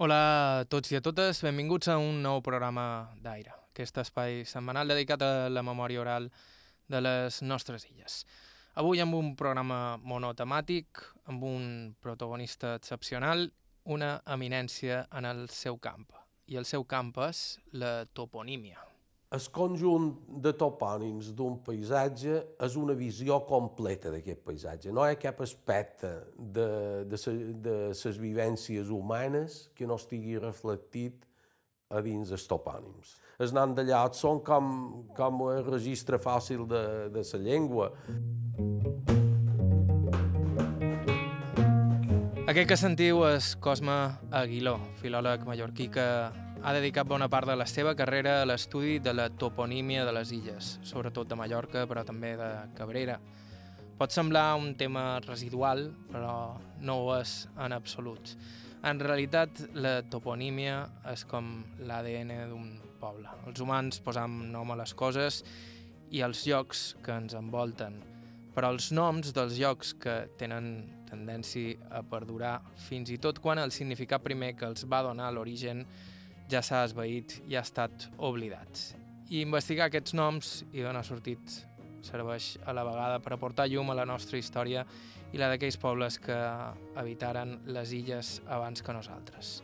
Hola a tots i a totes, benvinguts a un nou programa d'Aire, aquest espai setmanal dedicat a la memòria oral de les nostres illes. Avui amb un programa monotemàtic, amb un protagonista excepcional, una eminència en el seu camp. I el seu camp és la toponímia. El conjunt de topònims d'un paisatge és una visió completa d'aquest paisatge. No hi ha cap aspecte de, les vivències humanes que no estigui reflectit a dins dels topònims. Els noms de llocs són com, com un registre fàcil de, de la llengua. Aquest que sentiu és Cosme Aguiló, filòleg mallorquí que ha dedicat bona part de la seva carrera a l'estudi de la toponímia de les illes, sobretot de Mallorca, però també de Cabrera. Pot semblar un tema residual, però no ho és en absolut. En realitat, la toponímia és com l'ADN d'un poble. Els humans posam nom a les coses i als llocs que ens envolten, però els noms dels llocs que tenen tendència a perdurar fins i tot quan el significat primer que els va donar l'origen ja s'ha esveït i ha estat oblidat. I investigar aquests noms i donar sortit serveix a la vegada per aportar llum a la nostra història i la d'aquells pobles que habitaren les illes abans que nosaltres.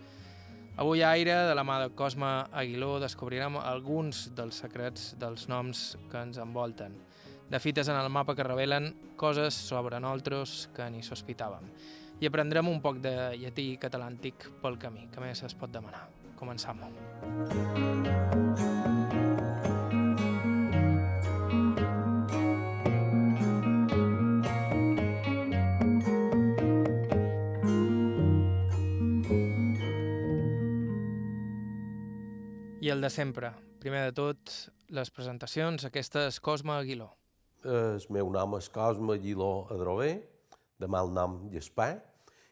Avui a Aire, de la mà de Cosme Aguiló, descobrirem alguns dels secrets dels noms que ens envolten, de fites en el mapa que revelen coses sobre nosaltres que ni sospitàvem. I aprendrem un poc de llatí i català antic pel camí, que més es pot demanar. Començam. I el de sempre. Primer de tot, les presentacions. Aquesta és Cosme Aguiló. El meu nom és Cosme Aguiló Adrover, de mal nom Gaspar,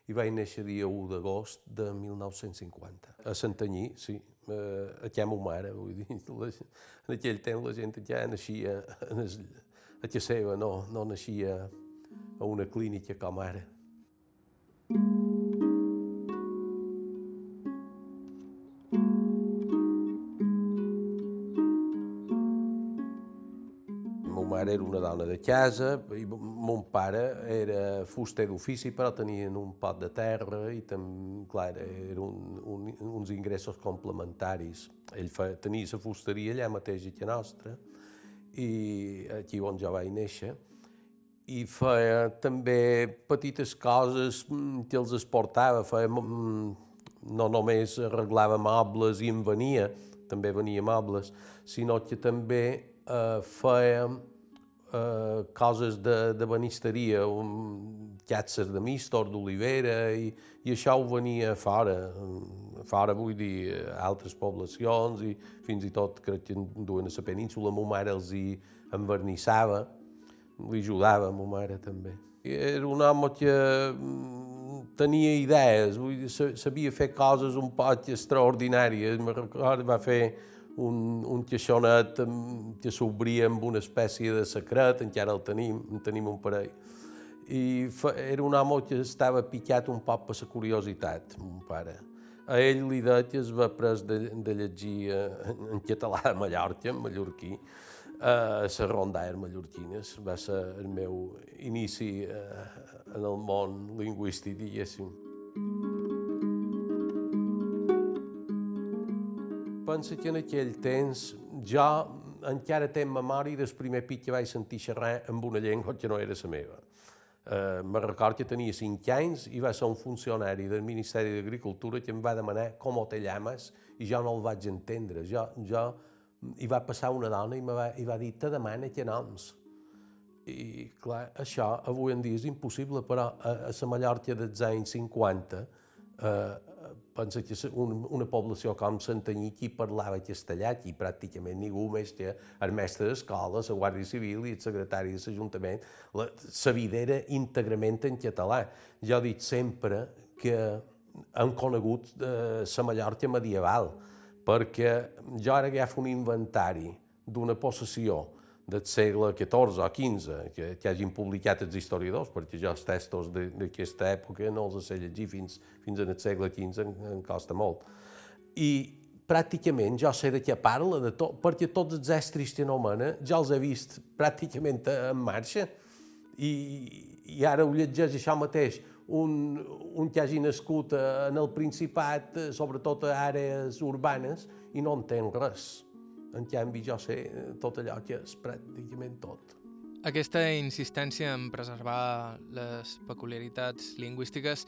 i vaig néixer dia 1 d'agost de 1950. A Santanyí, sí, a casa meva mare, vull dir, en aquell temps la gent ja naixia a casa seva, no, no naixia a una clínica com ara. Era una dona de casa i mon pare era fuster d'ofici però tenien un pot de terra i tam, clar, eren un, un, uns ingressos complementaris. Ell fa, tenia la fusteria allà mateix a nostra i aquí on jo vaig néixer i feia també petites coses que els esportava, feia, no només arreglava mobles i en venia, també venia mobles, sinó que també eh, feia eh, coses de, de banisteria, un, llatces de mistor, d'olivera, i, i això ho venia fora, fora vull dir, altres poblacions, i fins i tot crec que duen a la península, ma mare els hi envernissava, li ajudava a ma mare també. Era un home que tenia idees, vull dir, sabia fer coses un poc extraordinàries. Va fer un, un caixonet que s'obria amb una espècie de secret, encara el tenim, en tenim un parell. I fa, era un home que estava picat un poc per la curiositat, mon pare. A ell li deia que es va pres de, de llegir en, en català de Mallorca, en mallorquí, a les rondaires mallorquines. Va ser el meu inici eh, en el món lingüístic, diguéssim. Penso que en aquell temps jo encara tenc memòria del primer pit que vaig sentir xerrar amb una llengua que no era la meva. Uh, me record que tenia 5 anys i va ser un funcionari del Ministeri d'Agricultura que em va demanar com te llames i jo no el vaig entendre. Jo, jo hi va passar una dona i, me va, i va dir, te demana que noms. I clar, això avui en dia és impossible, però a, a la Mallorca dels anys 50 eh, pensa que una població com Santanyí qui parlava castellà, aquí pràcticament ningú més que el mestre d'escola, la Guàrdia Civil i el secretari de l'Ajuntament, la, la vida era íntegrament en català. Jo dic sempre que hem conegut eh, la Mallorca medieval, perquè jo ara agafo un inventari d'una possessió del segle XIV o XV, que, que hagin publicat els historiadors, perquè jo els textos d'aquesta època no els sé llegir fins, fins en el segle XV, em, em costa molt. I pràcticament jo sé de què parla, de tot, perquè tots els estris que nomena ja els he vist pràcticament en marxa i, i ara ho llegeix això mateix, un, un que hagi nascut en el Principat, sobretot a àrees urbanes, i no entén res. En canvi, jo sé tot allò que és pràcticament tot. Aquesta insistència en preservar les peculiaritats lingüístiques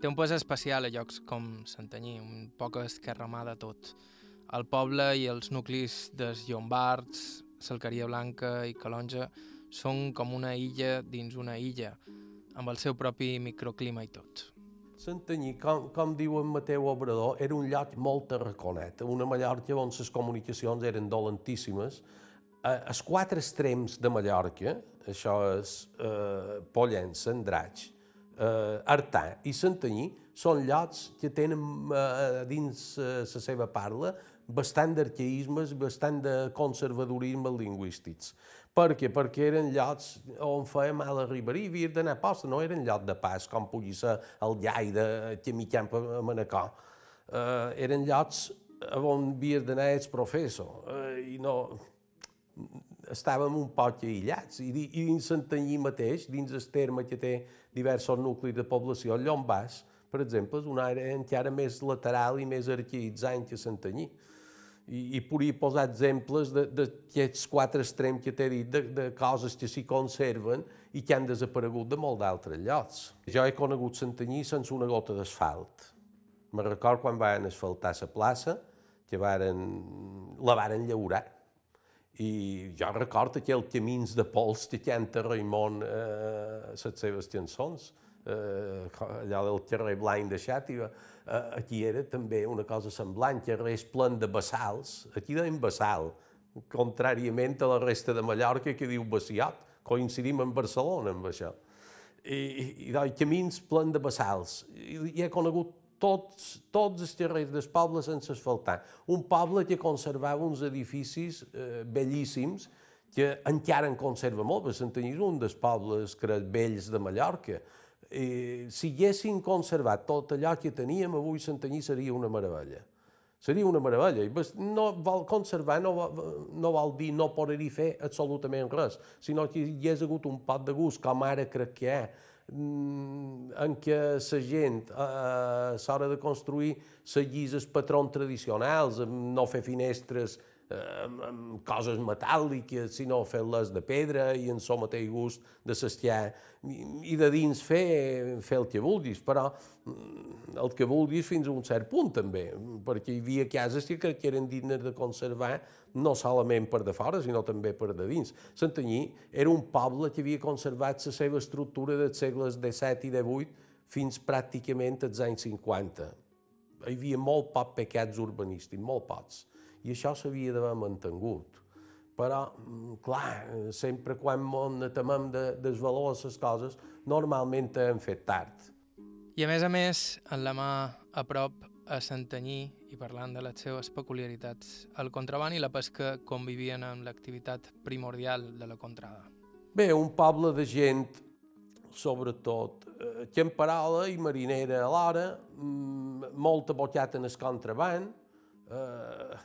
té un pes especial a llocs com Santanyí, un poc esquerramà de tot. El poble i els nuclis dels Llombards, Salcaria Blanca i Calonja són com una illa dins una illa, amb el seu propi microclima i tot. Santanyí, com, com diu en Mateu Obrador, era un lloc molt terraconet, una Mallorca on les comunicacions eren dolentíssimes. Eh, els quatre extrems de Mallorca, això és eh, Pollença, Andratx, eh, Artà i Santanyí, són llocs que tenen eh, dins eh, la seva parla bastant d'arqueïsmes, bastant de conservadorisme lingüístics. Per què? Perquè eren llocs on feia mal arribar i havia d'anar a posta, no eren llocs de pas, com pugui ser el llai de Camp a Manacor. Uh, eren llocs on havia d'anar el professor uh, i no estàvem un poc aïllats. I, i dins Santanyí mateix, dins el terme que té diversos nuclis de població, Llombàs, per exemple, és una àrea encara més lateral i més arqueitzant que Santanyí i, i podria posar exemples d'aquests quatre extrems que t'he dit, de, de coses que s'hi conserven i que han desaparegut de molt d'altres llocs. Jo he conegut Santanyí sense una gota d'asfalt. Me record quan van asfaltar la plaça, que varen, la varen llaurar. I jo recordo aquell camins de pols que canta Raimon eh, les seves cançons, eh, allà del carrer Blanc de Xàtiva, eh, aquí era també una cosa semblant, és plen de bassals, aquí deien bassal, contràriament a la resta de Mallorca que diu baciat, coincidim amb Barcelona amb això. I, i, i camins plen de bassals. I, i he conegut tots, tots els carrers del poble sense asfaltar. Un poble que conservava uns edificis eh, bellíssims que encara en conserva molt, perquè Santanyí un dels pobles vells de Mallorca, eh, si haguessin conservat tot allò que teníem, avui Santanyí seria una meravella. Seria una meravella. I no vol conservar no, no vol dir no poder-hi fer absolutament res, sinó que hi hagués hagut un pot de gust, com ara crec que hi ha, mm, en què la gent eh, a l'hora de construir seguís els patrons tradicionals, no fer finestres amb, amb coses metàl·liques, sinó fer-les de pedra i en el mateix gust de sastiar i de dins fer, fer el que vulguis, però mm, el que vulguis fins a un cert punt també, perquè hi havia cases que crec que eren dignes de conservar no solament per de fora, sinó també per de dins. Santanyí era un poble que havia conservat la seva estructura dels segles XVII i XVIII fins pràcticament als anys 50. Hi havia molt pocs pecats urbanístics, molt pocs i això s'havia d'haver mantingut. Però, mm, clar, sempre quan ens temem de desvalorar les coses, normalment hem fet tard. I a més a més, en la mà a prop a Santanyí i parlant de les seves peculiaritats, el contraband i la pesca convivien amb l'activitat primordial de la contrada. Bé, un poble de gent, sobretot eh, camperola i marinera alhora, mm, molta bocata en el contraband, eh,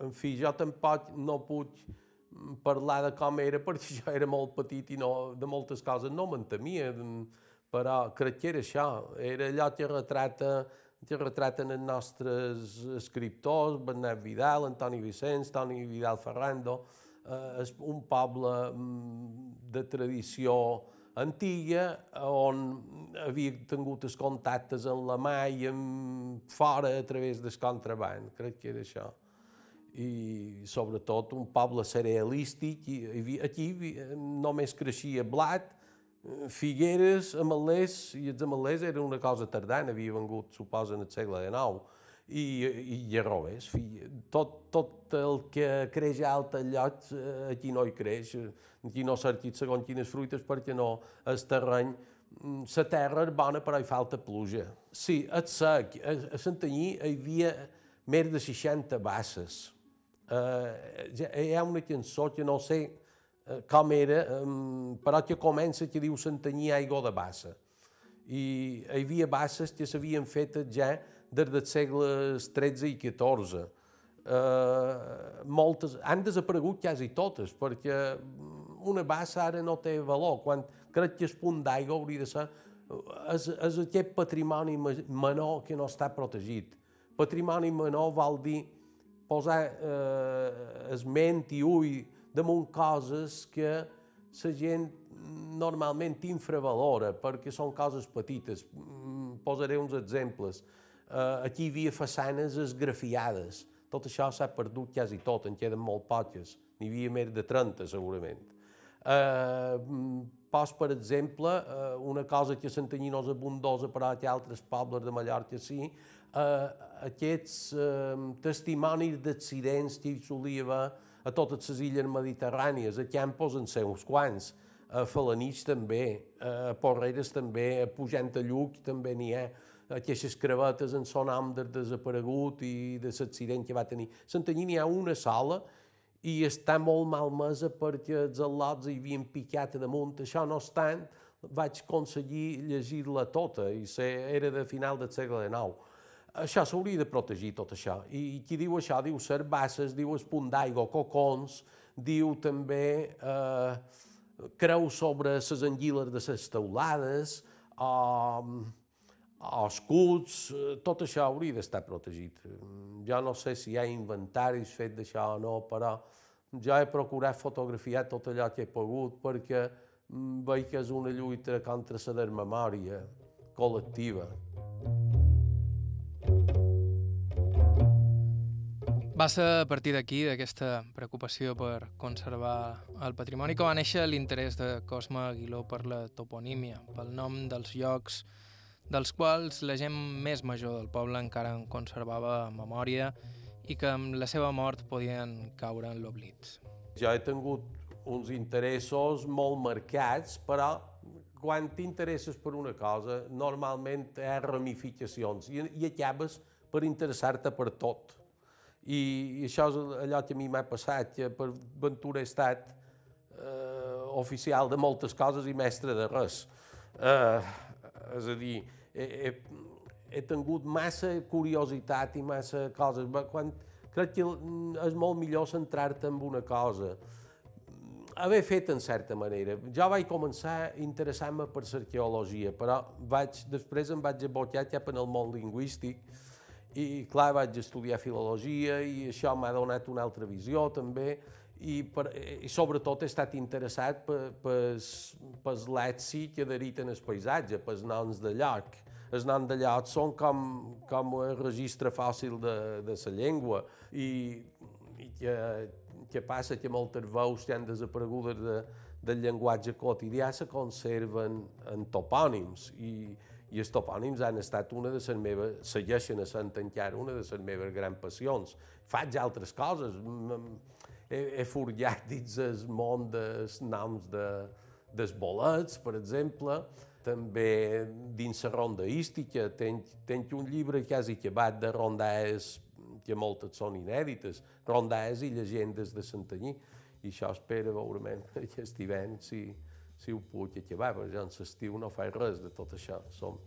en fi, jo tampoc no puc parlar de com era perquè jo era molt petit i no, de moltes coses no m'entemia, però crec que era això, era allò que retrata que retraten els nostres escriptors, Bernat Vidal, Antoni Vicenç, Toni Vidal Ferrando, eh, és un poble mm, de tradició antiga on havia tingut els contactes amb la mà i amb fora a través del contraband, crec que era això i sobretot un poble cerealístic. Aquí només creixia blat, figueres, amalers, i els amalers eren una cosa tardana, havia vengut, suposa, en el segle XIX, i, i llarrobers. Tot, tot el que creix alt al lloc, eh, aquí no hi creix, aquí no s'ha segons quines fruites perquè no el terreny mm, la terra és bona però hi falta pluja. Sí, és sec. A, a Santanyí hi havia més de 60 basses, eh, hi ha una cançó que no sé com era, però que comença que diu Santanyí aigua de bassa. I hi havia basses que s'havien fet ja des dels segles XIII i XIV. Uh, moltes, han desaparegut quasi totes, perquè una bassa ara no té valor. Quan crec que el punt d'aigua hauria de ser és, és aquest patrimoni menor que no està protegit. Patrimoni menor vol dir posar eh, esment i ull damunt coses que la gent normalment infravalora perquè són coses petites. Mm, posaré uns exemples. Eh, aquí hi havia façanes esgrafiades. Tot això s'ha perdut quasi tot, en queden molt poques. N'hi havia més de 30, segurament. Eh, Pos, per exemple, eh, una cosa que a Santanyí no és abundosa, però que altres pobles de Mallorca sí, eh, aquests eh, testimonis d'accidents que hi solia haver a totes les illes mediterrànies, a Campos en ser uns quants, a Falanich també, a Porreres també, a Pujant a Lluc també n'hi ha, aquestes crevetes en son nom del desaparegut i de l'accident que va tenir. Santanyí n'hi ha una sola, i està molt malmesa perquè els al·lots hi havien picat damunt. Això no obstant, vaig aconseguir llegir-la tota i era de final del segle XIX. Això s'hauria de protegir, tot això. I qui diu això diu basses, diu espunt d'aigua, cocons, diu també eh, creu sobre les anguiles de les teulades, o, o escuts, eh, tot això hauria d'estar protegit. Jo no sé si hi ha inventaris fet d'això o no, però jo he procurat fotografiar tot allò que he pogut perquè mm, veig que és una lluita contra la desmemòria col·lectiva. Va ser a partir d'aquí, d'aquesta preocupació per conservar el patrimoni, que va néixer l'interès de Cosme Aguiló per la toponímia, pel nom dels llocs dels quals la gent més major del poble encara en conservava memòria i que amb la seva mort podien caure en l'oblit. Jo he tingut uns interessos molt marcats, però quan t'interesses per una cosa, normalment hi ha ramificacions i, i acabes per interessar-te per tot. I, I això és allò que a mi m'ha passat, que per ventura he estat eh, oficial de moltes coses i mestre de res. Eh, és a dir, he, he, he tingut massa curiositat i massa coses. Quan, crec que és molt millor centrar-te en una cosa. Haver fet en certa manera. Jo vaig començar a interessar-me per l'arqueologia, però vaig, després em vaig abocar cap en el món lingüístic i, clar, vaig estudiar filologia i això m'ha donat una altra visió també i, per, i sobretot he estat interessat per, per, per l'èxit que deriten el paisatge, pels noms de lloc els noms de llocs són com, com un registre fàcil de, de la llengua i, i que, que passa que moltes veus que han desaparegut de, del llenguatge quotidià se conserven en topònims i, i els topònims han estat una de les meves, segueixen sent encara una de les meves grans passions. Faig altres coses, he, he forjat dins el món dels noms de, dels bolets, per exemple, també dins la rondaística, tenc, tenc un llibre quasi acabat de rondaes que moltes són inèdites, rondaes i llegendes de Santanyí, i això espera veurement aquest hivern si, si ho puc acabar, perquè jo en l'estiu no faig res de tot això, som,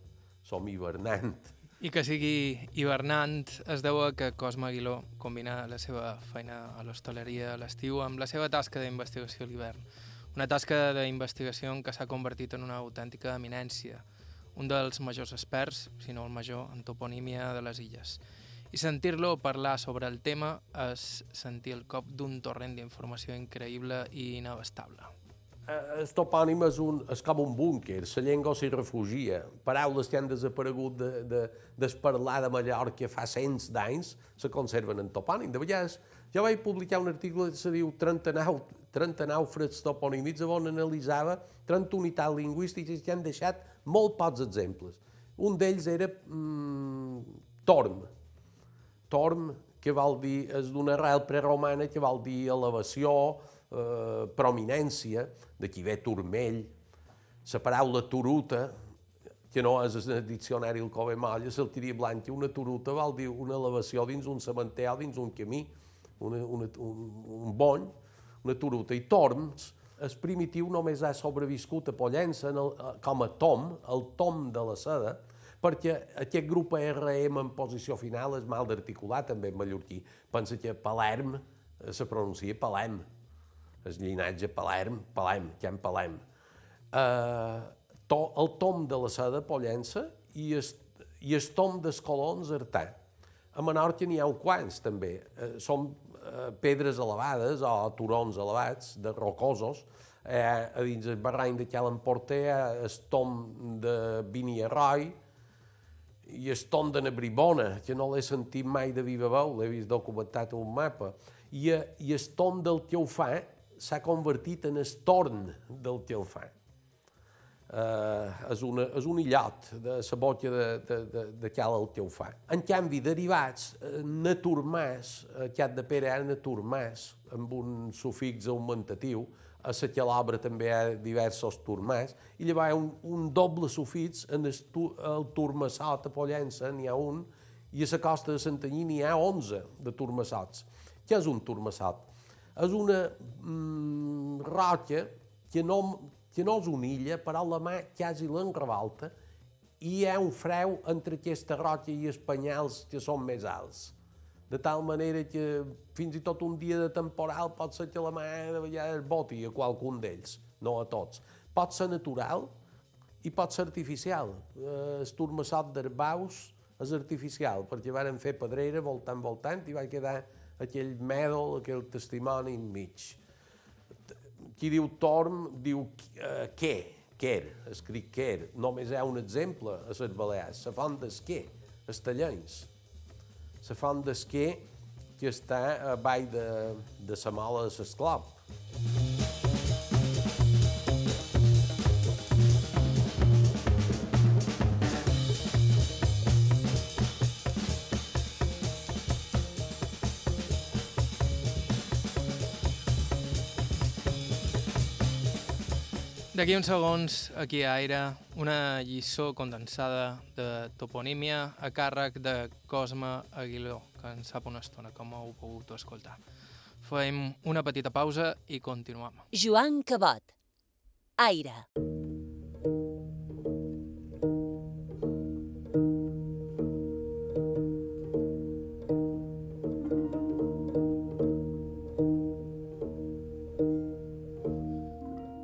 som hivernant. I que sigui hivernant es deu a que Cosme Aguiló combina la seva feina a l'hostaleria a l'estiu amb la seva tasca d'investigació a l'hivern. Una tasca d'investigació que s'ha convertit en una autèntica eminència, un dels majors experts, si no el major, en toponímia de les illes. I sentir-lo parlar sobre el tema és sentir el cop d'un torrent d'informació increïble i inabastable. El eh, topònim és, un, és com un búnquer, la llengua s'hi refugia. Paraules que han desaparegut de, de, de parlar de Mallorca fa cents d'anys se conserven en topònim. De vegades, jo vaig publicar un article que se diu 39 30 nàufrags toponímics on analitzava 30 unitats lingüístiques que han deixat molt pocs exemples. Un d'ells era mm, torm. Torm, que vol dir, és d'una arrel preromana que vol dir elevació, eh, prominència, d'aquí ve turmell. La paraula turuta, que no és el diccionari el Cove Molla, el diria blanc, una turuta vol dir una elevació dins un cementer, dins un camí, una, una, un, un bony, una turuta, i torms el primitiu només ha sobreviscut a Pollença en el, com a tom, el tom de la seda, perquè aquest grup RM en posició final és mal d'articular també en mallorquí. Pensa que Palerm eh, se pronuncia Palem, el llinatge Palerm, Palem, que en Palem. Uh, to, el tom de la seda Pollença i el, i el tom dels colons Artà. A Menorca n'hi ha un quants, també. Uh, són uh, pedres elevades o turons elevats, de rocosos, eh, a dins el barrany de Cal Emporter, el tom de Vini Arroi, i el tom de Nebribona, que no l'he sentit mai de viva veu, l'he vist documentat en un mapa, i, i el tom del Teufà s'ha convertit en el torn del Teufà. Uh, és, una, és un illot de la boca de, de, de, de Cal el Teufà. En canvi, derivats, uh, naturmàs, aquest de Pere era naturmàs, amb un sufix augmentatiu, a la calabra també hi ha diversos turmàs, i llavors hi ha un, un doble sufix en el, el turmassot a Pollença, n'hi ha un, i a la costa de Santanyí n'hi ha 11 de turmassots. Què és un turmassot? És una mm, roca que no, que no és una illa, però la mà quasi l'enrevolta, i hi ha un freu entre aquesta roca i els penyals que són més alts de tal manera que fins i tot un dia de temporal pot ser que la mà de vegades boti a qualcun d'ells, no a tots. Pot ser natural i pot ser artificial. Eh, el turmassot d'herbaus és artificial, perquè varen fer pedrera voltant, voltant, i va quedar aquell mèdol, aquell testimoni enmig. Qui diu torm, diu eh, què, quer, escric quer. Només hi ha un exemple a les Balears, la font d'esquer, Estellens la font d'esquer que està a de, de la mola de l'Esclop. D'aquí uns segons, aquí a Aire, una lliçó condensada de toponímia a càrrec de Cosme Aguiló, que en sap una estona, com heu pogut escoltar. Fem una petita pausa i continuem. Joan Cabot. Aire.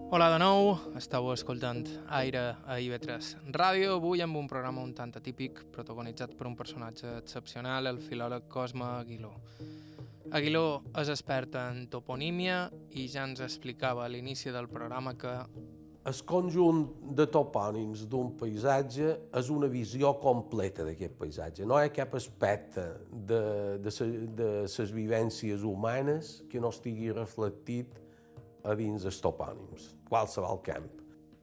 Hola de nou, estàu escoltant Aire a IB3 Ràdio, avui amb un programa un tant atípic, protagonitzat per un personatge excepcional, el filòleg Cosme Aguiló. Aguiló és expert en toponímia i ja ens explicava a l'inici del programa que el conjunt de topònims d'un paisatge és una visió completa d'aquest paisatge. No hi ha cap aspecte de, de, de les vivències humanes que no estigui reflectit a dins els topònims qualsevol camp.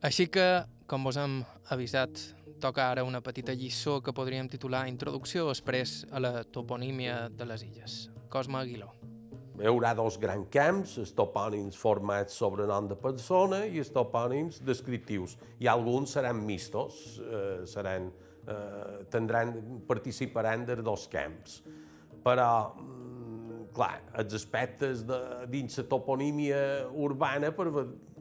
Així que, com vos hem avisat, toca ara una petita lliçó que podríem titular Introducció express a la toponímia de les illes. Cosme Aguiló. Hi haurà dos grans camps, els topònims formats sobre nom de persona i els topònims descriptius. I alguns seran mistos, eh, seran, eh, tindran, participaran de dos camps. Però, mm, clar, els aspectes de, dins la toponímia urbana per,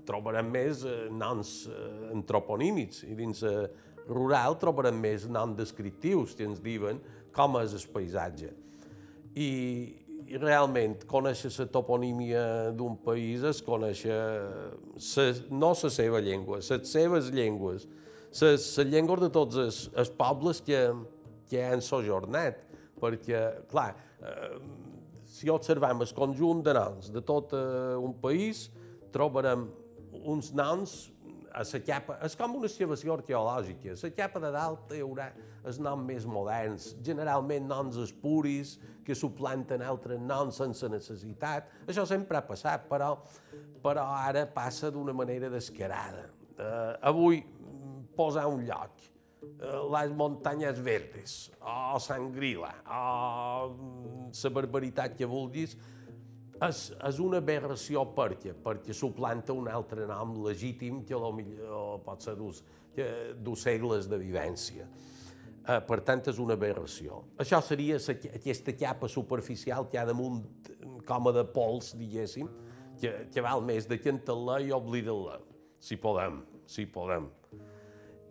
trobarem més eh, noms eh, antroponímics i dins eh, rural trobarem més noms descriptius que ens diuen com és el paisatge. I, i realment conèixer la toponímia d'un país és conèixer sa, no la seva llengua, les seves llengües, les, llengües de tots els pobles que, que han sojornat, perquè, clar, eh, si observem el conjunt de noms de tot eh, un país, trobarem uns noms a la capa, és com una excavació arqueològica. A la capa de dalt hi haurà els noms més moderns, generalment noms espuris, que suplanten altres noms sense necessitat. Això sempre ha passat, però, però ara passa d'una manera descarada. Uh, avui, posar un lloc, les muntanyes verdes, o Sant Grila, o la barbaritat que vulguis, és, és una aberració perquè, perquè suplanta un altre nom legítim que millor pot ser dos segles de vivència. Eh, per tant, és una aberració. Això seria aquesta capa superficial que ha damunt com a de pols, diguéssim, que, que val més de cantar-la i oblidar-la, si podem, si podem.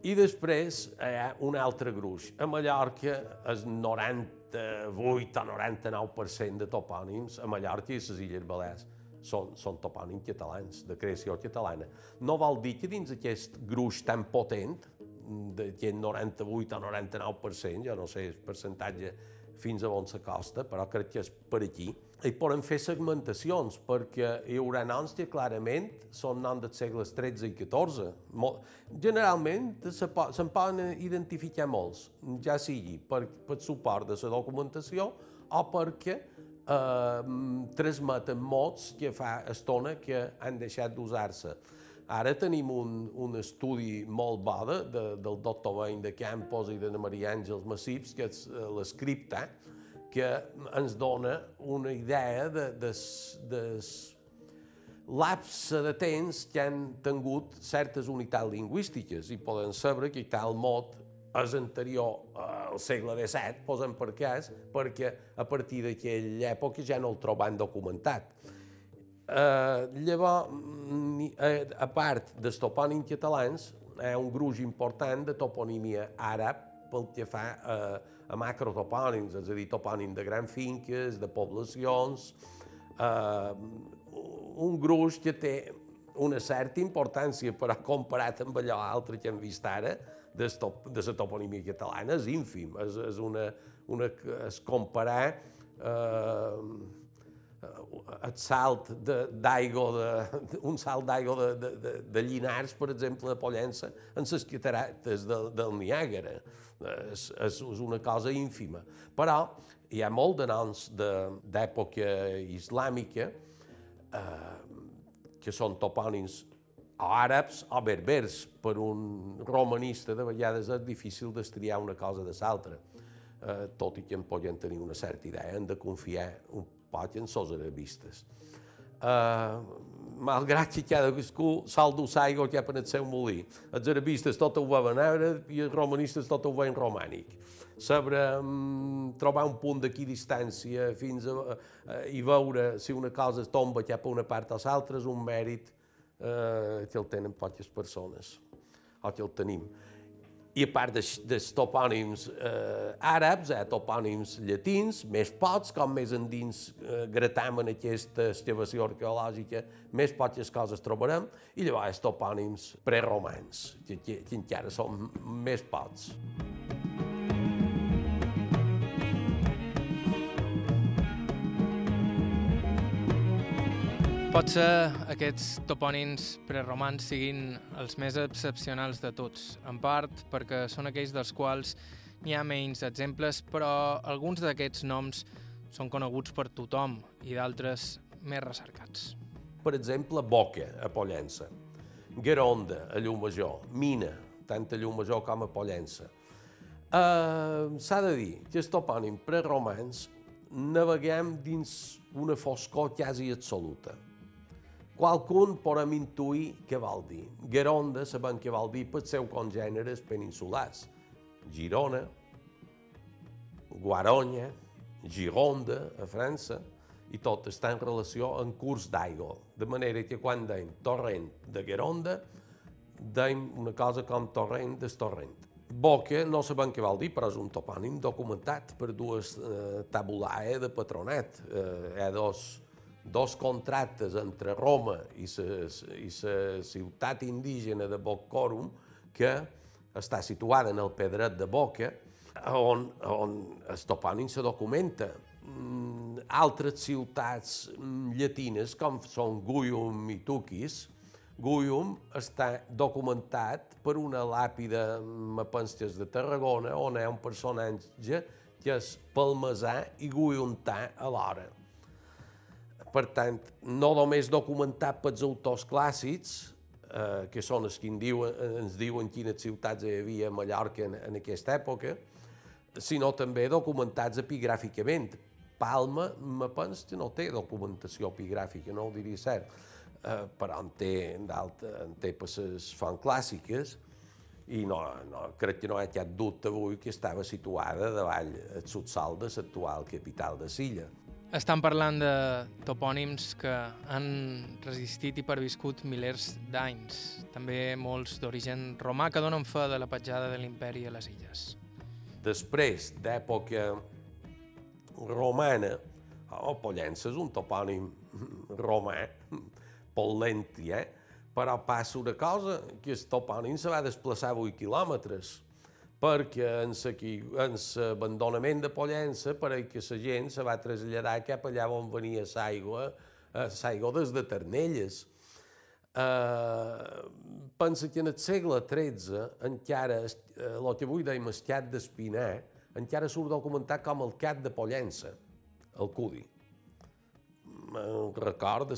I després hi ha un altre gruix. A Mallorca, el 98 o 99% de topònims a Mallorca i a les Illes Balears són, són topònims catalans, de creació catalana. No vol dir que dins aquest gruix tan potent, d'aquest 98 o 99%, jo no sé el percentatge fins a on s'acosta, però crec que és per aquí. I poden fer segmentacions, perquè hi haurà noms que clarament són noms dels segles XIII i XIV. Generalment se'n poden identificar molts, ja sigui per, per suport de la documentació o perquè eh, transmeten mots que fa estona que han deixat d'usar-se. Ara tenim un, un estudi molt bo de, de, del doctor Bain de Campos i de Maria Àngels Massips, que és eh, l'escripta, que ens dona una idea de, de, de lapse de temps que han tingut certes unitats lingüístiques i poden saber que tal mot és anterior al segle XVII, posem per cas, perquè a partir d'aquella època ja no el trobem documentat. Eh, llavors, eh, a part dels topònims catalans, hi ha un gruix important de toponímia àrab pel que fa a, a macrotopònims, és a dir, topònim de grans finques, de poblacions, eh, un gruix que té una certa importància, però comparat amb allò altre que hem vist ara, de, de la toponímia catalana, és ínfim, és, és, una, una, és comparar eh, el salt d'aigua, de, un salt d'aigua de, de, de, de Llinars, per exemple, de Pollença, en les catarates del, del Niàgara. És, és una cosa ínfima. Però hi ha molt de noms d'època islàmica eh, que són topònims o àrabs o berbers. Per un romanista de vegades és difícil destriar una cosa de l'altra, eh, tot i que en podem tenir una certa idea, hem de confiar un en els arabistes. Uh, malgrat que cadascú dur l'aigua que ha el seu molí. Els arabistes tot ho veuen àrab i els romanistes tot ho veuen romànic. Saber um, trobar un punt d'aquí distància fins a, uh, i veure si una cosa tomba cap a una part o l'altra és un mèrit uh, que el tenen poques persones, o que el tenim i a part dels, dels topònims eh, àrabs, hi ha topònims llatins, més pots, com més endins eh, gratam en aquesta excavació arqueològica, més poques coses trobarem, i llavors topònims preromans, que, que, que encara són més pots. Potser aquests topònims preromans siguin els més excepcionals de tots, en part perquè són aquells dels quals n'hi ha menys exemples, però alguns d'aquests noms són coneguts per tothom i d'altres més recercats. Per exemple, Boca, a Pollença, Garonda, a Llumajor, Mina, tant a Llumajor com a Pollença. Uh, S'ha de dir que els topònims preromans naveguem dins una foscor quasi absoluta Qualcun podem intuir què vol dir. Geronda sabem què vol dir pels seus congèneres peninsulars. Girona, Guaronya, Gironda, a França, i tot està en relació amb curs d'aigua. De manera que quan deim torrent de Geronda, deim una cosa com torrent del torrent. Boca no sabem què vol dir, però és un topònim documentat per dues eh, tabulae de patronat. Eh, ha dos contractes entre Roma i la ciutat indígena de Boccorum, que està situada en el Pedret de Boca, on, on el topònim se documenta. Mm, altres ciutats mm, llatines, com són Guium i Tuquis, Guium està documentat per una làpida, me penses, de Tarragona, on hi ha un personatge que és palmesà i guiuntà alhora. Per tant, no només documentat pels autors clàssics, eh, que són els que en diuen, ens diuen quines ciutats hi havia a Mallorca en, en aquesta època, sinó també documentats epigràficament. Palma, me penso que no té documentació epigràfica, no ho diria cert, eh, però en té, en té per les fonts clàssiques, i no, no, crec que no hi ha cap dubte avui que estava situada davall el subsol de l'actual capital de Silla. Estan parlant de topònims que han resistit i perviscut milers d'anys, també molts d'origen romà que donen fe de la petjada de l'imperi a les illes. Després d'època romana, oh, Pollença és un topònim romà, Pollenti, eh? però passa una cosa, que el topònim se va desplaçar 8 quilòmetres, perquè en l'abandonament de Pollença pareix que la gent se va traslladar cap allà on venia l'aigua, l'aigua des de Ternelles. Uh, pensa que en el segle XIII encara, el que avui deim el cat d'Espinar, encara surt documentat com el cat de Pollença, el Cudi record de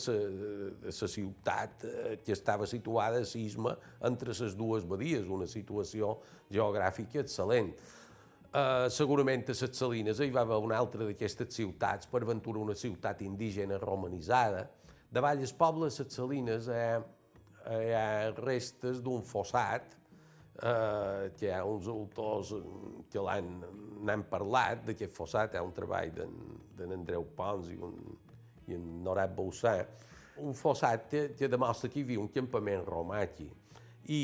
la ciutat eh, que estava situada a Sisma entre les dues badies, una situació geogràfica excel·lent. Uh, segurament a les Salines hi va haver una altra d'aquestes ciutats, per ventura una ciutat indígena romanitzada. Davall el poble de les Salines hi ha, hi ha restes d'un fossat, uh, que hi ha uns autors que l'han parlat d'aquest fossat, hi ha un treball d'en Andreu Pons i un, i en Norat Boussà, un fossat que, que demostra que hi havia un campament romà aquí. I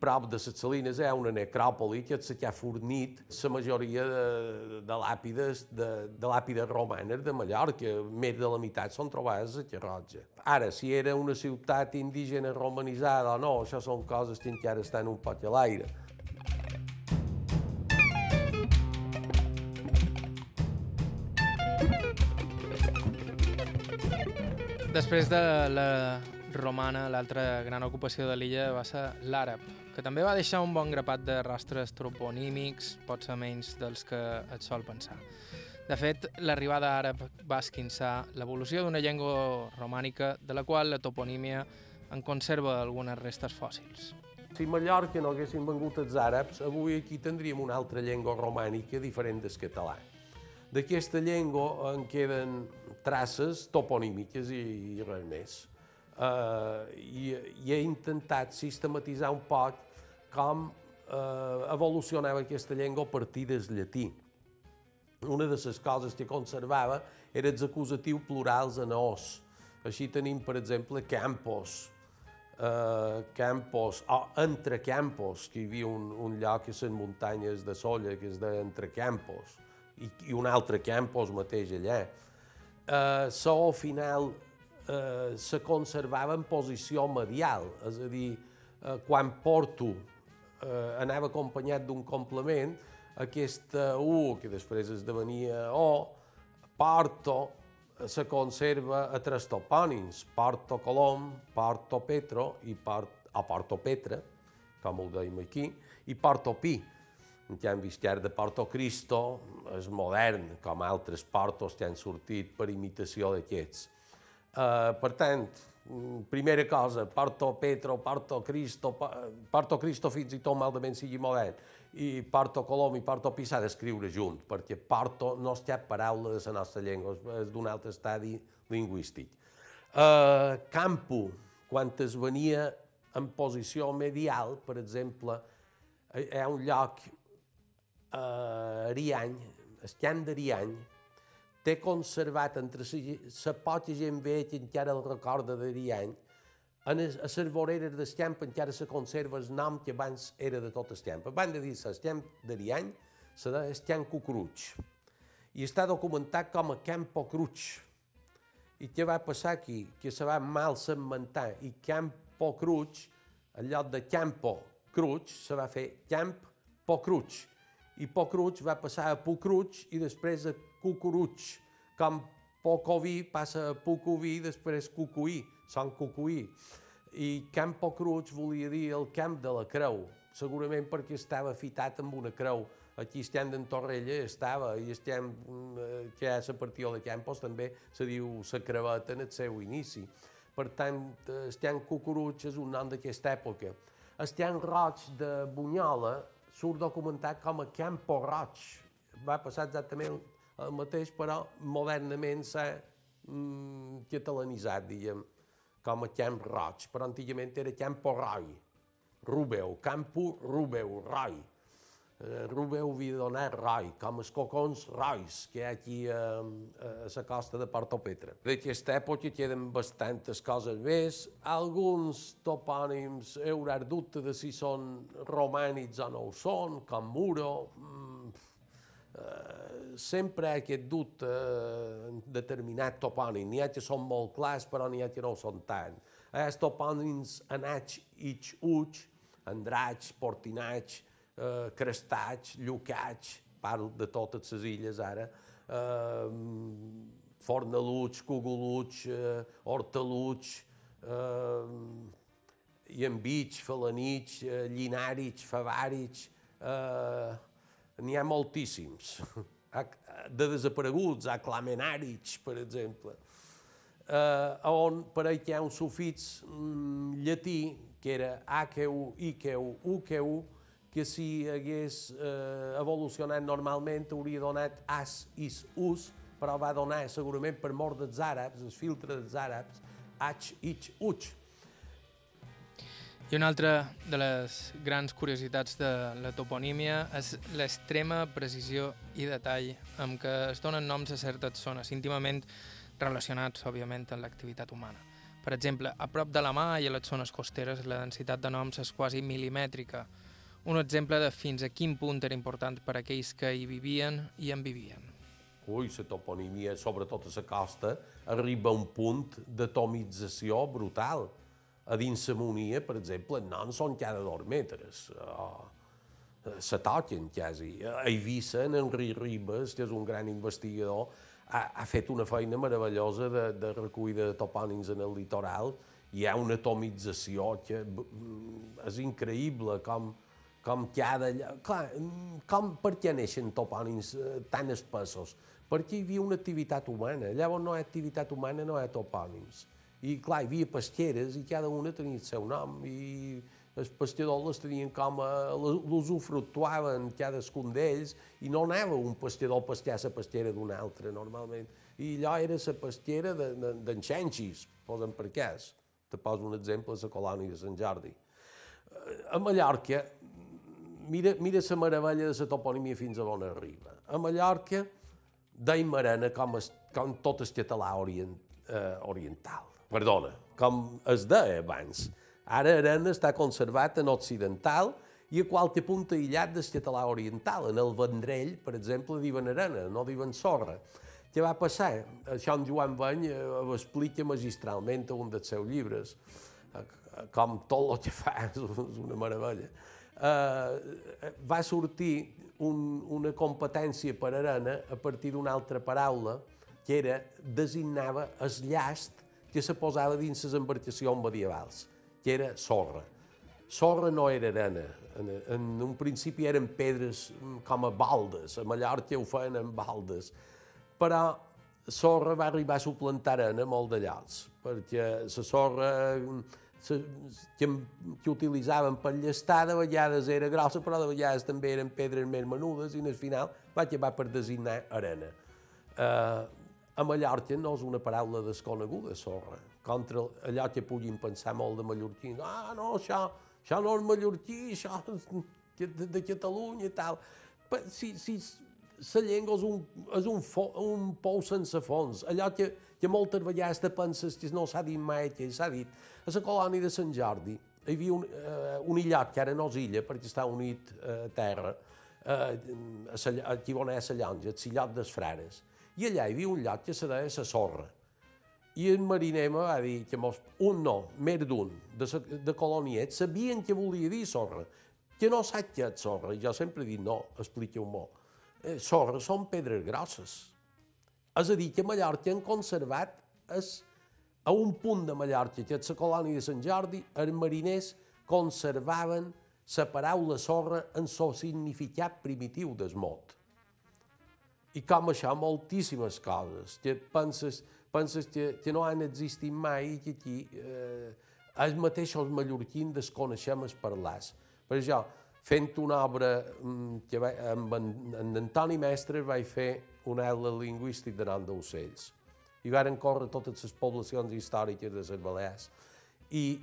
prop de les Salines hi ha una necròpoli que és que ha fornit la majoria de, de làpides, de, de làpides romanes de Mallorca. Més de la meitat són trobades a Carroja. Ara, si era una ciutat indígena romanitzada o no, això són coses que encara estan un poc a l'aire. Després de la romana, l'altra gran ocupació de l'illa va ser l'àrab, que també va deixar un bon grapat de rastres toponímics, potser menys dels que et sol pensar. De fet, l'arribada àrab va esquinçar l'evolució d'una llengua romànica de la qual la toponímia en conserva algunes restes fòssils. Si a Mallorca no haguessin vengut els àrabs, avui aquí tindríem una altra llengua romànica diferent del català. D'aquesta llengua en queden traces toponímiques i, i res més. Uh, i, I he intentat sistematitzar un poc com uh, evolucionava aquesta llengua a partir del llatí. Una de les coses que conservava era els acusatius plurals en os. Així tenim, per exemple, campos, uh, campos, o entre campos, que hi havia un, un lloc a les muntanyes de Solla que es deia entre campos, i, i un altre campos mateix allà eh, so final eh, se conservava en posició medial, és a dir, eh, quan porto eh, anava acompanyat d'un complement, aquesta U, que després esdevenia O, porto, eh, se conserva a tres topònims, Porto Colom, Porto Petro i Port, o Porto Petra, com ho deim aquí, i Porto Pi. En canvi, el de Porto Cristo és modern, com altres portos que han sortit per imitació d'aquests. Uh, per tant, primera cosa, Porto Petro, Porto Cristo, Porto Cristo fins i tot malament sigui modern, i Porto Colom i Porto Pi s'ha d'escriure junt, perquè Porto no és cap paraula de la nostra llengua, és d'un altre estadi lingüístic. Uh, campo, quan es venia en posició medial, per exemple, hi ha un lloc a Ariany, el camp d'Ariany, té conservat entre la poca gent ve que encara el recorda d'Ariany, a les voreres del camp encara se conserva el nom que abans era de tot el camp. Abans de dir el camp d'Ariany, se deia el camp Cucruig. I està documentat com a Camp Pocruig. I què va passar aquí? Que se va mal segmentar i Camp Pocruig, en lloc de Campo Cruig, se va fer Camp Pocruig i Pocruig va passar a Pucruig i després a Cucuruig, com Pocoví passa a Pucuví i després Cucuí, són Cucuí. I Camp Pocruig volia dir el camp de la creu, segurament perquè estava fitat amb una creu. Aquí estem d'en Torrella estava, i estem, eh, que a partir de Campos també se diu la creveta en el seu inici. Per tant, estem Cucuruig és un nom d'aquesta època. Estem Roig de Bunyola surt documentat com a Campo Roig. Va passar exactament el mateix, però modernament s'ha mm, catalanitzat, diguem, com a Camp Roig, però antigament era Campo Roi, Rubeu, Campo Rubeu, Roi. Eh, Rubeu havia donat roi, com els cocons rois que hi ha aquí a, a la costa de Porto Petra. D'aquesta època queden bastantes coses més. Alguns topònims hi haurà dubte de si són romànics o no ho són, com Muro. Mm, eh, sempre aquest dubte en determinat topònim. N'hi ha que són molt clars, però n'hi ha que no ho són tant. Els topònims Anach, Ich, Uch, Andraig, Portinaig, eh, Crestats, Llucats, parlo de totes les illes ara, eh, Fornaluig, Cogoluig, eh, Hortaluig, eh, Iambig, Falanig, eh, Llinàrig, Favàrig, eh, n'hi ha moltíssims. De desapareguts, Aclamenàrig, per exemple, eh, on per aquí hi ha un sufix mm, llatí que era aqueu, iqueu, uqueu, que si hagués eh, evolucionat normalment hauria donat as, is, us, però va donar segurament per mort dels àrabs, els filtres dels àrabs, ach, ich, uch. I una altra de les grans curiositats de la toponímia és l'extrema precisió i detall amb què es donen noms a certes zones, íntimament relacionats, òbviament, amb l'activitat humana. Per exemple, a prop de la mà i a les zones costeres la densitat de noms és quasi milimètrica, un exemple de fins a quin punt era important per a aquells que hi vivien i en vivien. Ui, la toponímia, sobretot a la costa, arriba a un punt d'atomització brutal. A dins la Monia, per exemple, no en són cada dos metres. Oh, se toquen quasi. A Eivissa, en Enric Ribes, que és un gran investigador, ha, ha fet una feina meravellosa de, de recollida de topònims en el litoral. Hi ha una atomització que és increïble com, com cada... Clar, com, per què neixen topònims tan espessos? Perquè hi havia una activitat humana. Llavors no hi ha activitat humana, no hi ha topònims. I clar, hi havia pesqueres i cada una tenia el seu nom i els pescadors les tenien com a... l'usufructuaven cadascun d'ells i no anava un pescador a pescar la pesquera d'un altre, normalment. I allò era la pesquera d'en de, Xenxis, posen per cas. Te poso un exemple, la colònia de Sant Jordi. A Mallorca mira, mira la meravella de la toponímia fins a on arriba. A Mallorca, deim Arena com, es, com tot el català orient, eh, oriental. Perdona, com es deia abans. Ara Arena està conservat en occidental i a qualque punt aïllat del català oriental. En el Vendrell, per exemple, diuen Arena, no diuen sorra. Què va passar? Això en Joan Bany eh, ho explica magistralment a un dels seus llibres. Eh, com tot el que fa és una meravella eh, va sortir un, una competència per arena a partir d'una altra paraula que era, designava el llast que se posava dins les embarcacions medievals, que era sorra. Sorra no era arena, en, en un principi eren pedres com a baldes, a Mallorca ho feien amb baldes, però sorra va arribar a suplantar arena molt de llocs, perquè la sorra que, que utilitzaven per llestar de vegades era grossa, però de vegades també eren pedres més menudes i al final va acabar per designar arena. Uh, a Mallorca no és una paraula desconeguda, sorra, contra allò que puguin pensar molt de mallorquí. Ah, no, això, això no és mallorquí, això és de, de Catalunya i tal. Però si, si la llengua és un, és un, fo, un pou sense fons, allò que, que moltes vegades te penses que no s'ha dit mai, que s'ha dit. A la colònia de Sant Jordi hi havia un, uh, un illat que ara no és illa perquè està unit uh, a terra, uh, a sa, aquí on és la llonja, el illot dels frares. I allà hi havia un lloc que se deia la sorra. I el mariner me va dir que mos, un no, més d'un, de, de coloniet, sabien que volia dir sorra, que no sap què és sorra. I jo sempre he dit, no, expliqueu-m'ho. Eh, sorra són pedres grosses. És a dir, que Mallorca han conservat es, a un punt de Mallorca, que és la colònia de Sant Jordi, els mariners conservaven la paraula sorra en el significat primitiu del mot. I com això, moltíssimes coses, que penses, penses que, que no han existit mai i que aquí eh, els mateixos mallorquins desconeixem els parlars. Per això, fent una obra mm, que va, amb en, Antoni Mestre vaig fer un aula lingüístic nom d'ocells. I varen córrer totes les poblacions històriques de les Balears. I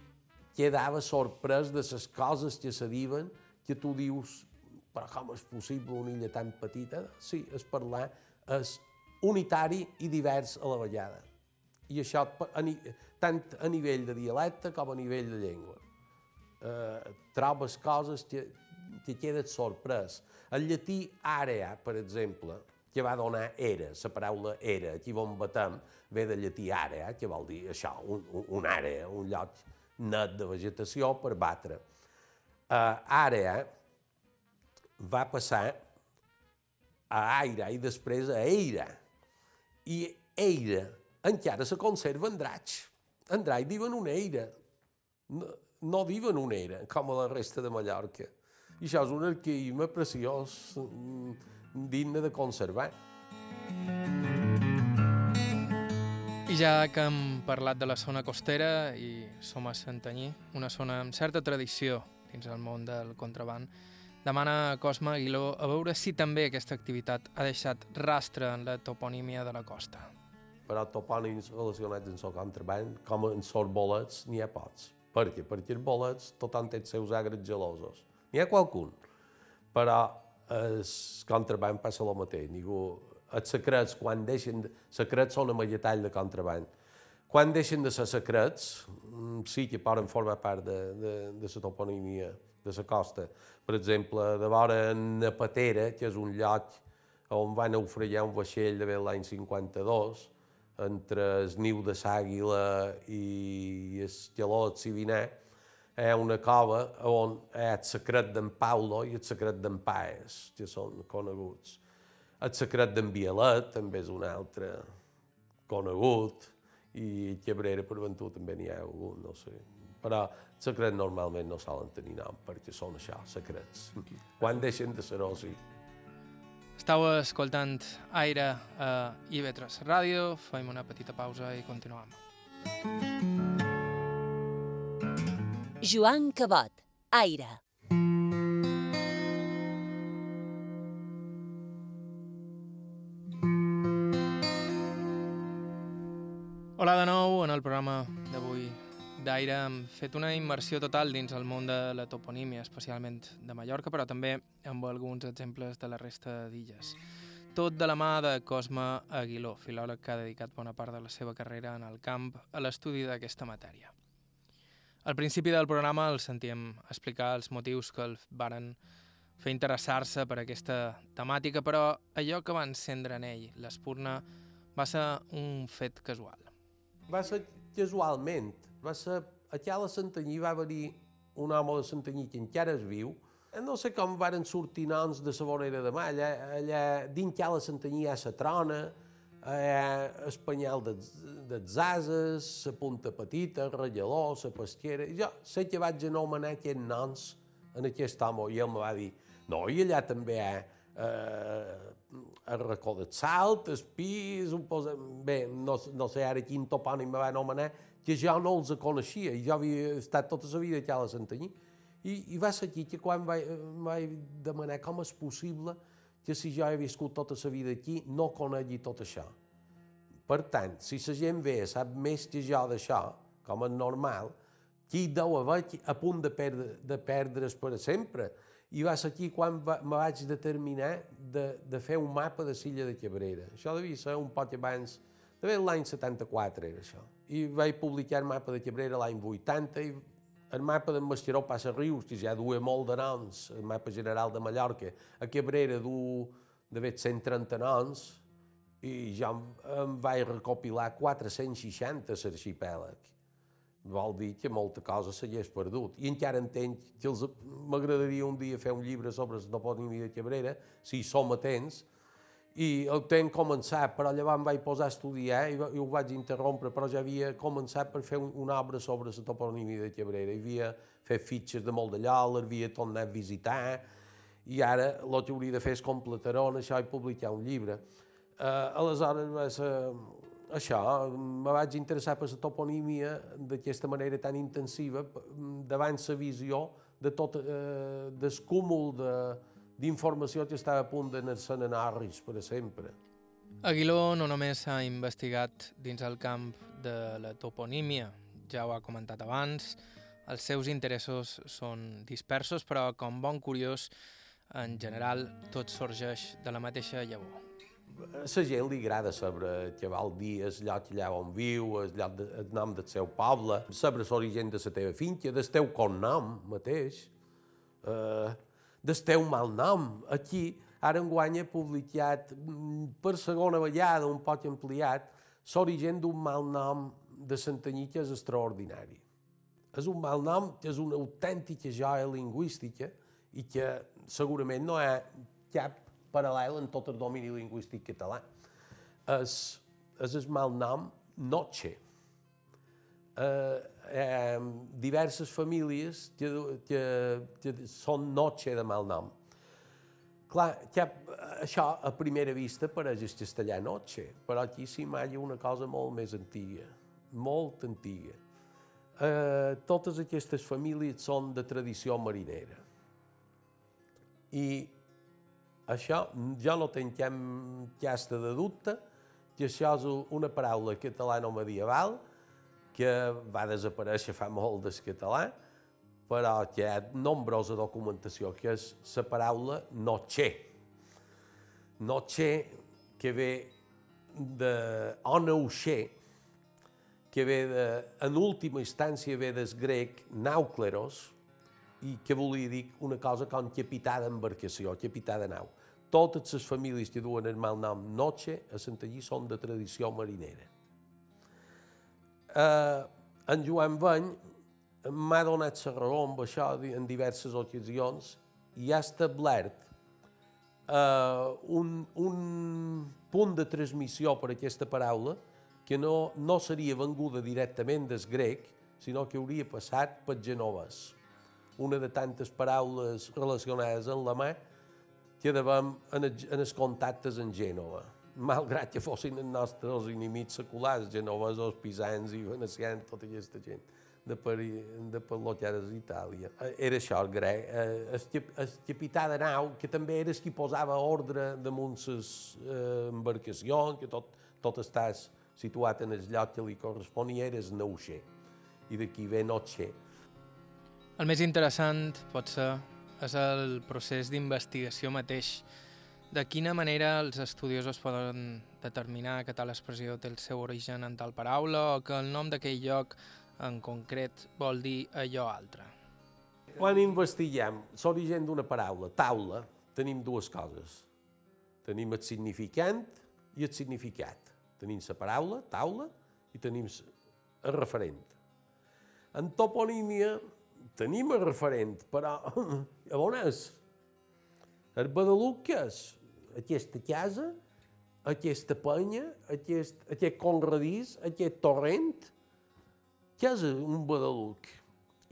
quedava sorprès de les coses que se diuen que tu dius però com és possible una illa tan petita? Sí, és parlar, és unitari i divers a la vegada. I això tant a nivell de dialecte com a nivell de llengua. Eh, trobes coses que, que quedes sorprès. El llatí area, per exemple, que va donar era, la paraula era, aquí on batem, ve del llatí àrea, que vol dir això, un, un àrea, un lloc net de vegetació per batre. Uh, àrea va passar a aire i després a eira. I eira encara se conserva en draig. En draig diuen una eira. No, no diuen una era, com a la resta de Mallorca. I això és un arqueïme preciós, mm, digne de conservar. I ja que hem parlat de la zona costera i som a Santanyí, una zona amb certa tradició dins el món del contraband, demana a Cosme Aguiló a veure si també aquesta activitat ha deixat rastre en la toponímia de la costa. Però topònims relacionats amb el contraband, com en els bolets, n'hi ha pocs. Per què? Perquè els bolets tothom té els seus agres gelosos. N'hi ha qualcun, però el contraband passa el mateix. Ningú, els secrets, quan deixen... De, secrets són amalletall de contraband. Quan deixen de ser secrets, mm, sí que poden formar part de, de, de la toponimia de la costa. Per exemple, de vora Patera, que és un lloc on va naufragar un vaixell de l'any 52, entre el niu de l'àguila i el geló de Sivinar, ha una cova on hi ha el secret d'en Paulo i el secret d'en Paes, que són coneguts. El secret d'en Violet també és un altre conegut, i Cabrera per ventura també n'hi ha algun, no sé. Però els secrets normalment no solen tenir nom, perquè són això, secrets. Quan deixen de ser-ho, sí. Estau escoltant Aire a IB3 Ràdio, fem una petita pausa i continuem. Joan Cabot, Aire. Hola de nou, en el programa d'avui d'Aire hem fet una immersió total dins el món de la toponímia, especialment de Mallorca, però també amb alguns exemples de la resta d'illes. Tot de la mà de Cosme Aguiló, filòleg que ha dedicat bona part de la seva carrera en el camp a l'estudi d'aquesta matèria. Al principi del programa el sentíem explicar els motius que el varen fer interessar-se per aquesta temàtica, però allò que va encendre en ell, l'espurna, va ser un fet casual. Va ser casualment. Va ser... Aquí a la Santanyí va haver-hi un home de Santanyí que encara és viu. No sé com varen sortir noms de la vorera de mà. Allà, allà dins a la Santanyí hi ha la trona, eh, espanyol dels, dels ases, la punta petita, el relleló, la pesquera... Jo sé que vaig anomenar aquests noms en aquest home i ell me va dir no, i allà també hi ha eh, el racó del salt, el pis, un posa... bé, no, no sé ara quin topònim me va anomenar, que jo no els coneixia, i jo havia estat tota la vida allà a la Santanyí. I, I va ser aquí que quan vaig, vaig demanar com és possible que si jo he viscut tota la vida aquí no conegui tot això. Per tant, si la gent ve sap més que jo d'això, com és normal, qui deu haver a punt de, perdre, de perdre's per sempre. I va ser aquí quan va, me vaig determinar de, de fer un mapa de Silla de Cabrera. Això devia ser un poc abans, de l'any 74 era això. I vaig publicar el mapa de Cabrera l'any 80 i el mapa d'en Mascheró passa Rius, que ja duia molt de noms, el mapa general de Mallorca, a Cabrera du d'haver 130 noms, i ja em, em vaig recopilar 460 a l'arxipèlag. Vol dir que molta cosa s'hagués perdut. I encara entenc que m'agradaria un dia fer un llibre sobre la toponímia de Cabrera, si som atents, i el tenc començat, però llavors em vaig posar a estudiar i, i ho vaig interrompre, però ja havia començat per fer un, una obra sobre la toponímia de Cabrera. Hi havia fet fitxes de molt d'allò, l'havia tornat a visitar, i ara el que hauria de fer és completar-ho en això i publicar un llibre. Uh, aleshores va ser això, me vaig interessar per la toponímia d'aquesta manera tan intensiva davant la visió de tot eh, del cúmul de, d'informació que estava a punt d'anar-se'n a Narris per sempre. Aguiló no només ha investigat dins el camp de la toponímia, ja ho ha comentat abans, els seus interessos són dispersos, però com bon curiós en general tot sorgeix de la mateixa llavor. A la gent li agrada saber què vol dir el lloc allà on viu, el, lloc de, el nom del seu poble, saber l'origen de la teva finca, del teu cognom mateix, eh, del teu mal nom. Aquí, ara enguany he publicat mm, per segona vegada, un poc ampliat, l'origen d'un mal nom de Santanyí que és extraordinari. És un mal nom que és una autèntica joia lingüística i que segurament no hi ha cap paral·lel en tot el domini lingüístic català. És, és el mal nom Noche. Eh, eh, diverses famílies que, que, que són Noche de mal nom. Clar, cap, això a primera vista pareix el castellà Noche, però aquí s'hi imatge una cosa molt més antiga, molt antiga. Eh, totes aquestes famílies són de tradició marinera. I això jo no tinc cap casta de dubte que això és una paraula catalano-medieval que va desaparèixer fa molt del català, però que hi ha nombrosa documentació, que és la paraula noche. Noche, que ve de oneuxer, que ve de, en última instància ve del grec naucleros, i que volia dir una cosa com capità d'embarcació, capità de nau. Totes les famílies que duen el mal nom Noche a Santallí són de tradició marinera. Eh, en Joan Bany m'ha donat la raó amb això en diverses ocasions i ha establert eh, un, un punt de transmissió per aquesta paraula que no, no seria venguda directament del grec, sinó que hauria passat per genovès una de tantes paraules relacionades amb la mà que devem en, en els contactes en Gènova. Malgrat que fossin els nostres enemics seculars, genovesos, pisans i venecians, tota aquesta gent de per, de per lo que era Itàlia. Era això, el grec. Eh, el, el capità de nau, que també era el qui posava ordre damunt les eh, embarcacions, que tot, tot estàs situat en el lloc que li corresponia, era el nauxer. I d'aquí ve Noche. El més interessant, potser, és el procés d'investigació mateix. De quina manera els estudiosos poden determinar que tal expressió té el seu origen en tal paraula o que el nom d'aquell lloc en concret vol dir allò altre? Quan investiguem l'origen d'una paraula, taula, tenim dues coses. Tenim el significant i el significat. Tenim la paraula, taula, i tenim el referent. En toponímia tenim el referent, però a on és? El Badaluc què és? Aquesta casa, aquesta penya, aquest, aquest conradís, aquest torrent? Què és un Badaluc?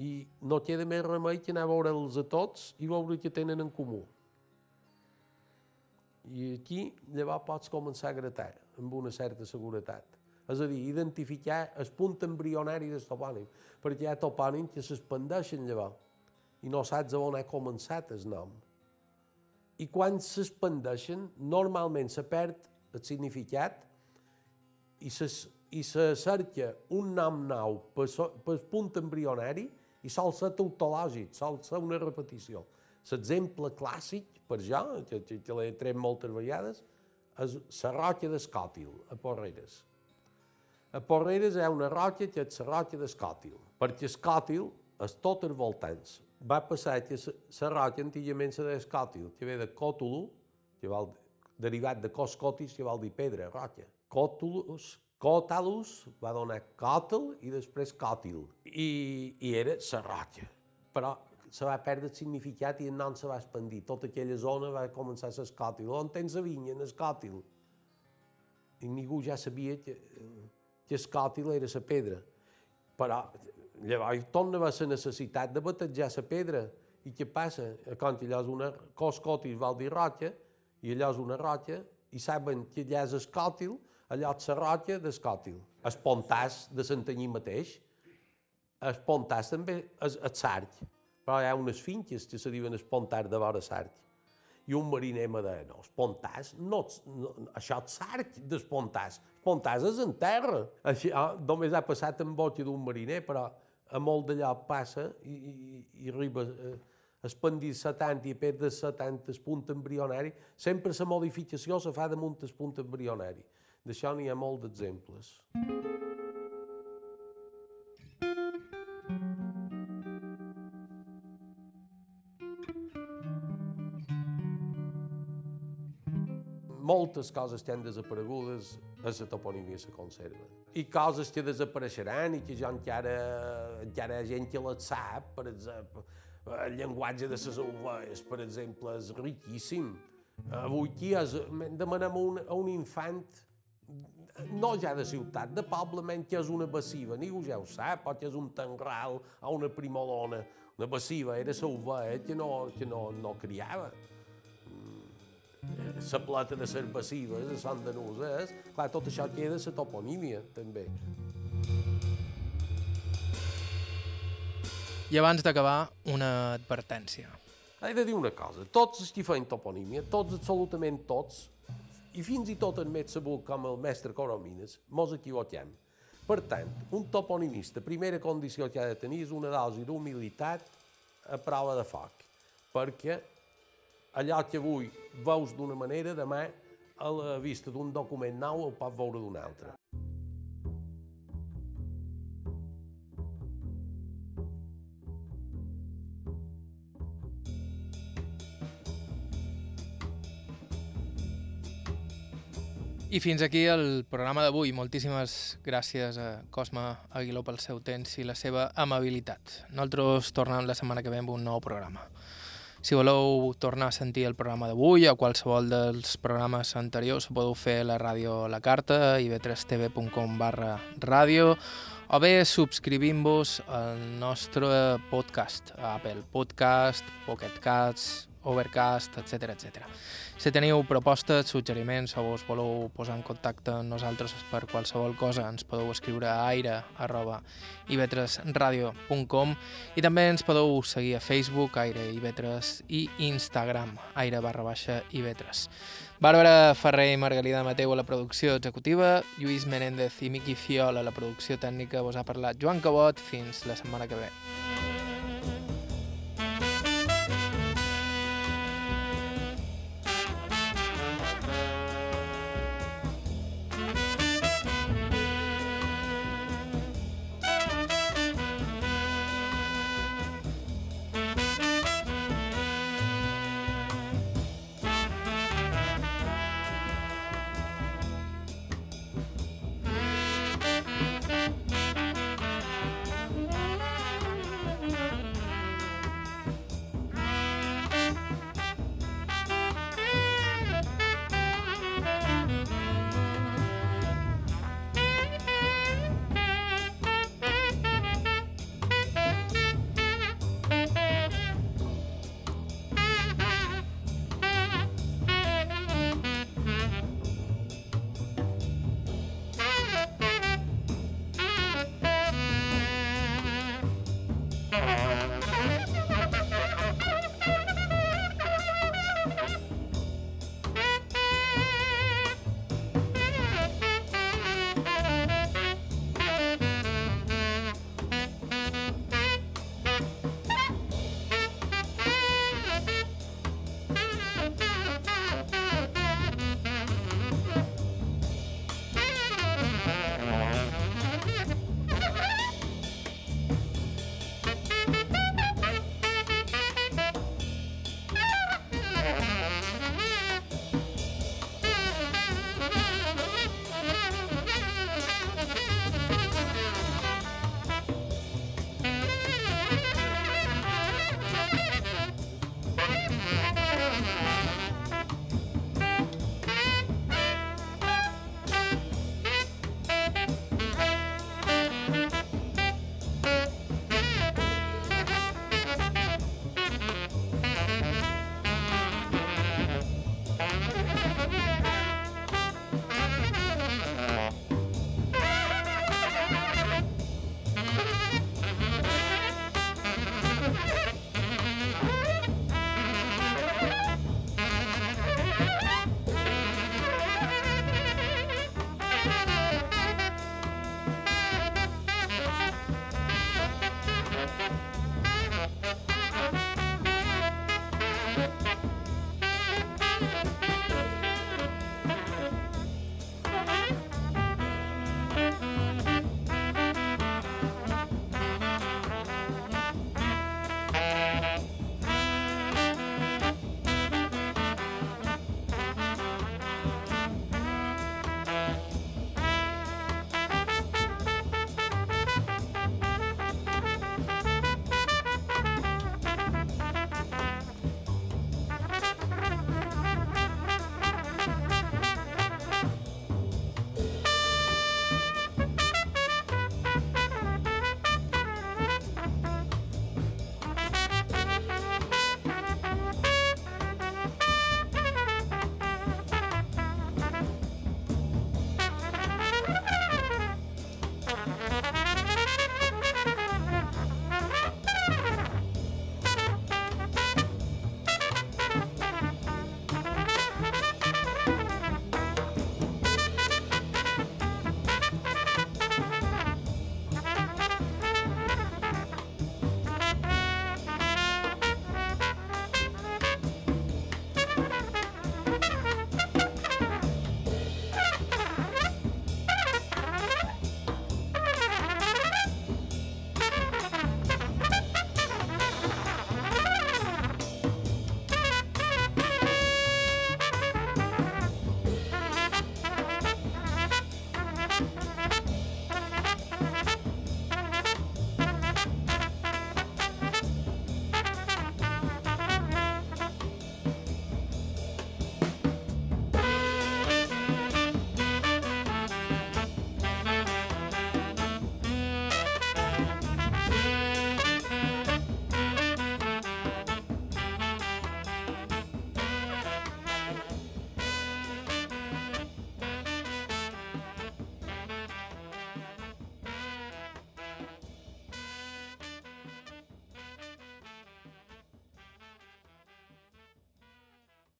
I no queda més remei que anar a veure'ls a tots i veure què tenen en comú. I aquí llavors pots començar a gratar amb una certa seguretat. És a dir, identificar el punt embrionari del topònim, perquè hi ha topònims que s'expandeixen llavors i no saps on ha començat el nom. I quan s'expandeixen, normalment se perd el significat i se, i se cerca un nom nou per, so, per punt embrionari i sol ser tautològic, sol ser una repetició. L'exemple clàssic, per jo, que, que, que l'he tret moltes vegades, és la roca d'Escòtil, a Porreres a Porreres hi ha una roca que és la roca d'Escòtil, perquè Escòtil és tot els voltants. Va passar que la roca antigament se deia Escòtil, que ve de còtulu, que vol, derivat de coscotis, que vol dir pedra, roca. Còtulus, còtalus, va donar còtel i després còtil. I, i era la roca. Però se va perdre el significat i el nom se va expandir. Tota aquella zona va començar a ser escòtil. On tens la vinya? En escòtil. I ningú ja sabia que que el còtil era la pedra. Però llavors torna a haver la necessitat de batejar la pedra. I què passa? Quan allò és una coscotis vol dir roca, i allò és una roca, i saben que allà és escòtil, allò és la roca d'escòtil. El pontàs de Santanyí mateix, el pontàs també és el sarc, però hi ha unes finques que se diuen el pontàs de vora sarc i un mariner me deia, no, els pontàs, no, no, això és sarc dels pontàs, els pontàs és en terra. Això ah, només ha passat en boca d'un mariner, però a molt d'allà passa i, i, i arriba eh, expandir 70 i a de 70 el punt embrionari, sempre la modificació se fa damunt el punt embrionari. D'això n'hi ha molts d'exemples. Moltes coses que han desaparegudes a la toponímia se conserven. I coses que desapareixeran i que jo encara, encara hi ha gent que les sap, per exemple, el llenguatge de les ovelles, per exemple, és riquíssim. Avui aquí és, demanem a un, a un infant no ja de ciutat, de poble, menys que és una bassiva, ningú ja ho sap, pot que és un tangral o una primolona. Una bassiva era l'ovella que no, que no, no criava la plata de ser passives, de Sant de Nusès, clar, tot això queda la toponímia, també. I abans d'acabar, una advertència. He de dir una cosa, tots els que feien toponímia, tots, absolutament tots, i fins i tot en més sabut com el mestre Coromines, mos equivoquem. Per tant, un toponimista, primera condició que ha de tenir és una dosi d'humilitat a prova de foc, perquè allò que avui veus d'una manera, demà, a la vista d'un document nou, el pot veure d'una altra. I fins aquí el programa d'avui. Moltíssimes gràcies a Cosme Aguiló pel seu temps i la seva amabilitat. Nosaltres tornem la setmana que ve amb un nou programa. Si voleu tornar a sentir el programa d'avui o qualsevol dels programes anteriors, podeu fer la ràdio a la carta, ib3tv.com barra ràdio, o bé subscrivint-vos al nostre podcast, Apple Podcast, Pocket Casts, Overcast, etc etc. Si teniu propostes, suggeriments o us voleu posar en contacte amb nosaltres per qualsevol cosa, ens podeu escriure a aire.ivetresradio.com i també ens podeu seguir a Facebook, Aire Ivetres, i Instagram, aire barra baixa Ivetres. Bàrbara Ferrer i Margalida Mateu a la producció executiva, Lluís Menéndez i Miqui Fiol a la producció tècnica, vos ha parlat Joan Cabot, fins la setmana que ve.